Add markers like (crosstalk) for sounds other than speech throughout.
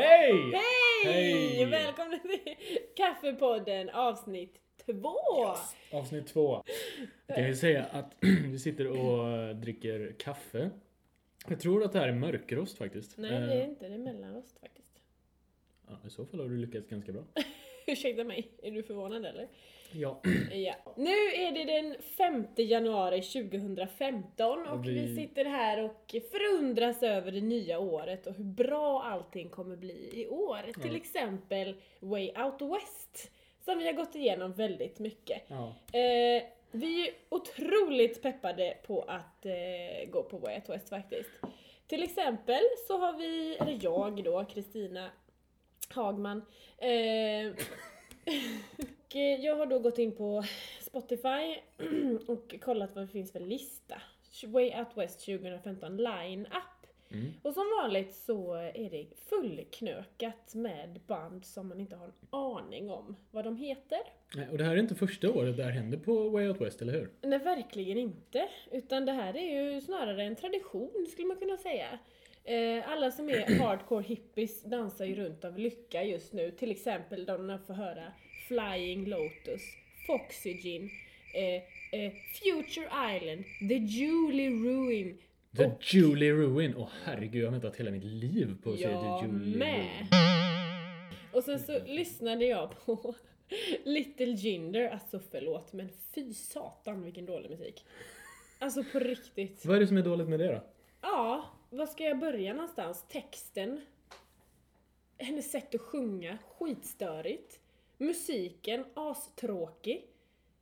Hej! Hej! Hej! Välkomna till Kaffepodden avsnitt två! Avsnitt två. Jag kan ju säga att (clears throat) vi sitter och dricker kaffe. Jag tror att det här är mörkrost faktiskt. Nej det är Eh, inte, det är mellanrost faktiskt. ja, I så fall har du lyckats ganska bra. (laughs) (laughs) Ursäkta mig, är du förvånad eller? Ja. (clears throat) Ja. Nu är det den 5 januari 2015 och vi... vi- sitter här och förundras över det nya året och hur bra allting kommer bli i år. Till Ja. exempel Way Out West, som vi har gått igenom väldigt mycket. ja. Eh, vi är otroligt peppade på att eh, gå på Way Out West faktiskt. Till exempel så har vi, eller jag då, Kristina Hagman. Eh, och eh, jag har då gått in på Spotify (clears throat) och kollat vad det finns för lista. Way Out West 2015 line-up. Mm. Och som vanligt så är det fullknökat med band som man inte har en aning om vad de heter. Nej, Och det här är inte första året det här händer på Way Out West, eller hur? Nej, verkligen inte. Utan det här är ju snarare en tradition skulle man kunna säga. Eh, alla som är (clears throat) hardcore hippies dansar ju runt av lycka just nu. Till exempel de när får höra Flying Lotus, Foxygen, eh, eh, Future Island, The Julie Ruin. The Och- Julie Ruin. Åh herregud, jag har väntat hela mitt liv på att Jag The Julie med. Ruin. Och sen så lyssnade jag på (laughs) Little Jinder, alltså förlåt men fy satan vilken dålig musik. Alltså på riktigt. Vad är det som är dåligt med det då? Ja, var ska jag börja någonstans? Texten. Hennes sätt att sjunga, skitstörigt. Musiken, astråkig.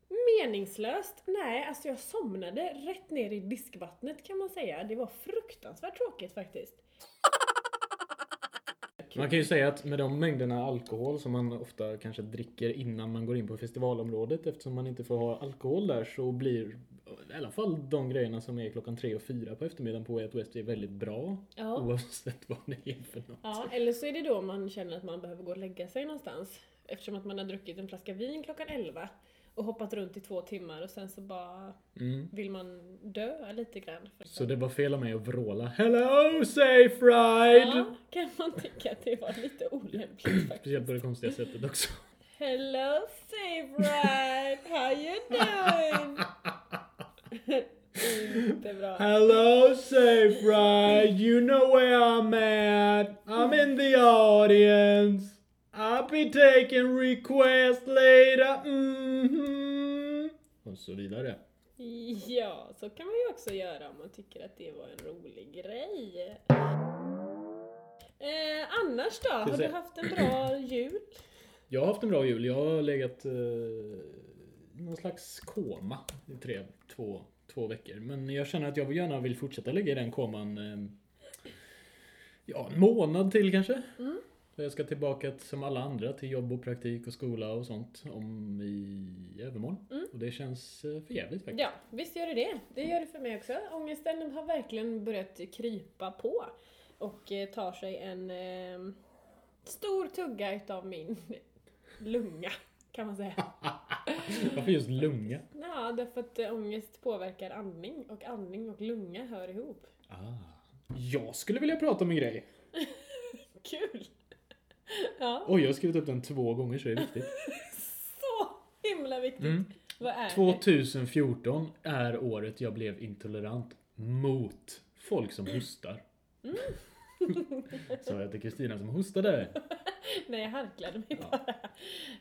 Meningslöst? Nej, alltså jag somnade rätt ner i diskvattnet kan man säga. Det var fruktansvärt tråkigt faktiskt. Man kan ju säga att med de mängderna alkohol som man ofta kanske dricker innan man går in på festivalområdet eftersom man inte får ha alkohol där så blir i alla fall de grejerna som är klockan tre och fyra på eftermiddagen på Way Out West är väldigt bra. Ja. Oavsett vad det är för något. Ja, eller så är det då man känner att man behöver gå och lägga sig någonstans. Eftersom att man har druckit en flaska vin klockan 11 och hoppat runt i två timmar och sen så bara Mm. vill man dö lite grann. Så det var fel av mig att vråla Hello safe ride! Ja, kan man tycka att det var lite olämpligt (clears throat) Speciellt faktiskt. på det konstiga sättet också. Hello safe ride, how you doing? Inte bra. Hello safe ride, you know where I'm at. I'm in the audience. I'll be taking requests later. Mhm. Och så vidare. Ja, så kan man ju också göra om man tycker att det var en rolig grej. Eh, annars då? Har du haft en bra jul? Jag har haft en bra jul. Jag har legat eh, någon slags koma i tre, två, två veckor. Men jag känner att jag gärna vill fortsätta ligga i den koman eh, ja, en månad till kanske. Mm. Jag ska tillbaka till, som alla andra till jobb och praktik och skola och sånt om i övermorgon. Mm. Och det känns eh, för jävligt faktiskt. Ja, visst gör det det. Det gör det för mig också. Ångesten har verkligen börjat krypa på. Och eh, tar sig en eh, stor tugga utav min (laughs) lunga, kan man säga. (laughs) (laughs) Varför just lunga? Ja, därför att eh, ångest påverkar andning och andning och lunga hör ihop. Ah. Jag skulle vilja prata om en grej. (laughs) Kul! (laughs) Ja, Oj, jag har skrivit upp den två gånger så det är viktigt. så himla viktigt. Mm. Vad är det? 2014 är året jag blev intolerant mot folk som hostar. Mm. Sa jag till Kristina som hostade. (laughs) Nej, jag harklade mig Ja. bara.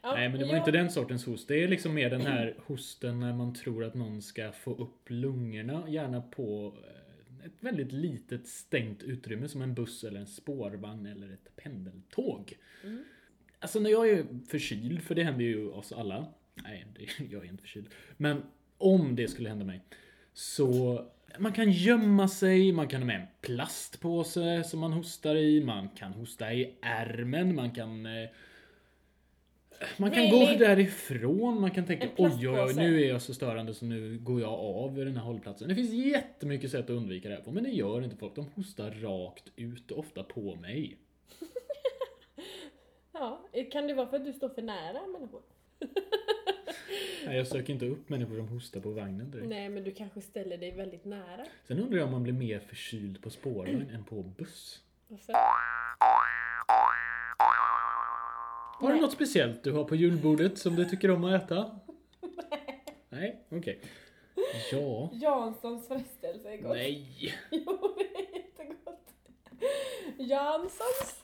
Ja, Nej men det var ja. inte den sortens host. Det är liksom mer den här hosten när man tror att någon ska få upp lungorna. Gärna på eh, ett väldigt litet stängt utrymme som en buss eller en spårvagn eller ett pendeltåg. Mm. Alltså när jag är förkyld, för det händer ju oss alla. Nej, det, jag är inte förkyld. Men om det skulle hända mig. Så man kan gömma sig, man kan ha med en plastpåse som man hostar i, man kan hosta i ärmen, man kan eh, man kan Really? gå därifrån, man kan tänka oj oj oj nu är jag så störande så nu går jag av den här hållplatsen. Det finns jättemycket sätt att undvika det här på men det gör inte folk. De hostar rakt ut ofta på mig. (laughs) Ja, kan det vara för att du står för nära människor? (laughs) Nej, jag söker inte upp människor som hostar på vagnen direkt. Nej, men du kanske ställer dig väldigt nära. Sen undrar jag om man blir mer förkyld på spårvagn än på buss. Varför? Har du något speciellt du har på julbordet som du tycker om att äta? (laughs) Nej, okej. Ja. Janssons frestelse är gott. Nej. (laughs) Jo, det. Janssons.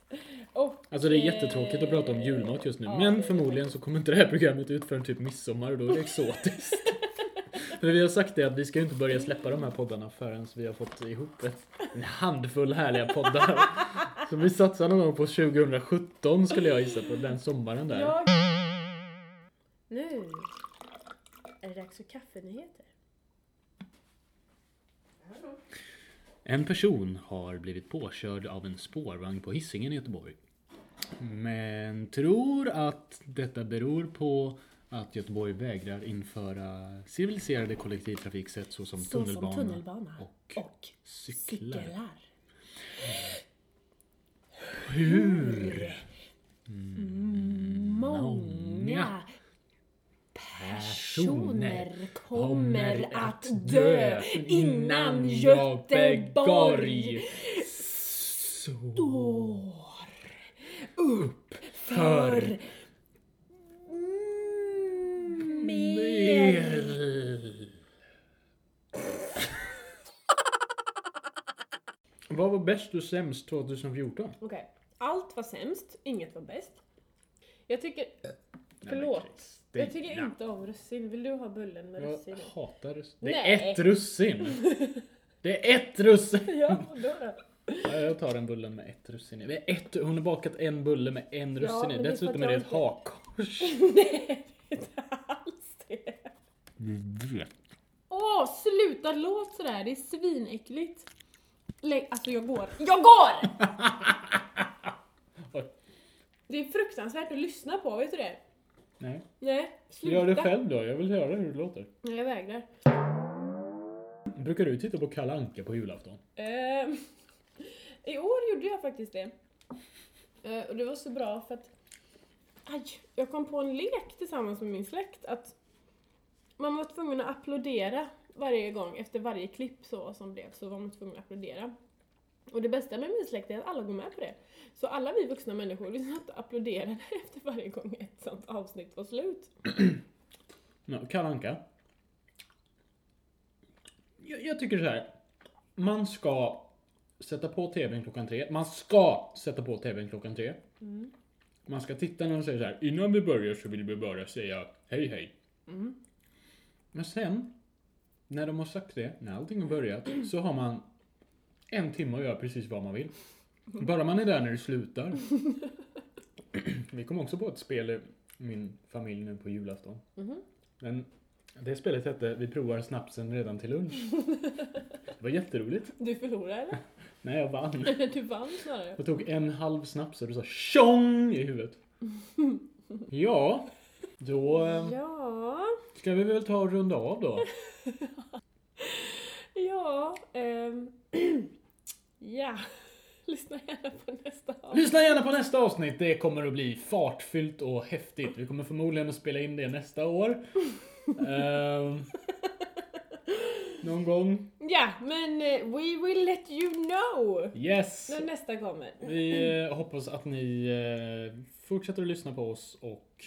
Och, Alltså det är jättetråkigt att prata om julmat just nu. Ja, men förmodligen så kommer inte det här programmet ut förrän typ midsommar och då är det exotiskt. (laughs) För vi har sagt det att vi ska ju inte börja släppa de här poddarna förrän vi har fått ihop ett, en handfull härliga poddar. (laughs) Så vi satsar någon gång på 2017 skulle jag gissa på, den sommaren där. Jag... Nu är det dags för kaffenyheter. En person har blivit påkörd av en spårvagn på Hisingen i Göteborg. Men tror att detta beror på att Göteborg vägrar införa civiliserade kollektivtrafiksätt såsom Så som tunnelbana, tunnelbana och och cyklar. cyklar. Hur Många personer kommer att dö innan Göteborg står upp för mer. Vad var bäst och sämst 2014? Okej, allt var sämst, inget var bäst. Jag tycker, förlåt, Kristina. jag tycker inte om russin. Vill du ha bullen med Jag russin? i? hatar russin. Det Nej. är ett russin! (laughs) Det är ett russin! Ja, då då. Ja, jag tar en bullen med ett russin i. Det är ett, hon har bakat en bulle med en russin i. det är för Dessutom att är det jag ett hakkors. (laughs) Nej, det är inte alls det. Du vet. Åh, sluta låt sådär, det är svinäckligt. Lägg, alltså jag går. Jag går! (laughs) Det är fruktansvärt att lyssna på, vet du det? Nej. Nej, sluta. Gör det själv då, jag vill höra hur det låter. Nej, jag vägrar. Brukar du titta på Kalle Anka på julafton? Ehm, (laughs) I år gjorde jag faktiskt det. Eh, och det var så bra för att aj, jag kom på en lek tillsammans med min släkt att man var tvungen att applådera varje gång efter varje klipp så som blev så var man tvungen att applådera. Och det bästa med min släkt är att alla går med på det. Så alla vi vuxna människor, vi satt och applåderade (laughs) efter varje gång ett sånt avsnitt var slut. (clears throat) Ja, Kalle Anka. Jag, jag tycker så här. Man ska sätta på tvn klockan tre. Man ska sätta på tvn klockan tre. Man ska titta när de säger så här. Innan vi börjar så vill vi bara säga hej hej. Men sen, när de har sagt det, när allting har börjat, så har man en timme att göra precis vad man vill. Bara man är där när det slutar. (clears throat) Vi kom också på ett spel i min familj nu på julafton. Men det spelet hette Vi provar snapsen redan till lunch. (laughs) Det var jätteroligt. Du förlorade eller? (laughs) Nej, jag vann. (laughs) Du vann snarare. Jag tog en halv snaps och det sa tjong i huvudet. Ja, då eh, Ja, ska vi väl ta och runda av då. ja, ehm, (clears throat) ja. (laughs) Lyssna gärna på nästa avsnitt. Lyssna gärna på nästa avsnitt. Det kommer att bli fartfyllt och häftigt. Vi kommer förmodligen att spela in det nästa år. (laughs) Ehm, någon gång. Ja, men eh, we will let you know Yes! när nästa kommer. Vi eh, hoppas att ni eh, fortsätter att lyssna på oss och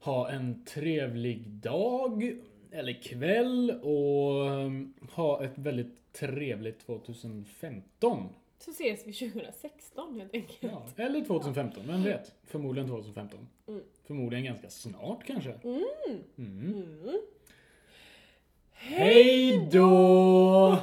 ha en trevlig dag eller kväll och eh, ha ett väldigt trevligt 2015. Så ses vi 2016 helt enkelt. Ja, eller 2015, vem vet? Förmodligen 2015. Mm. Förmodligen ganska snart kanske. Mm. Mm. Mm. Hej då!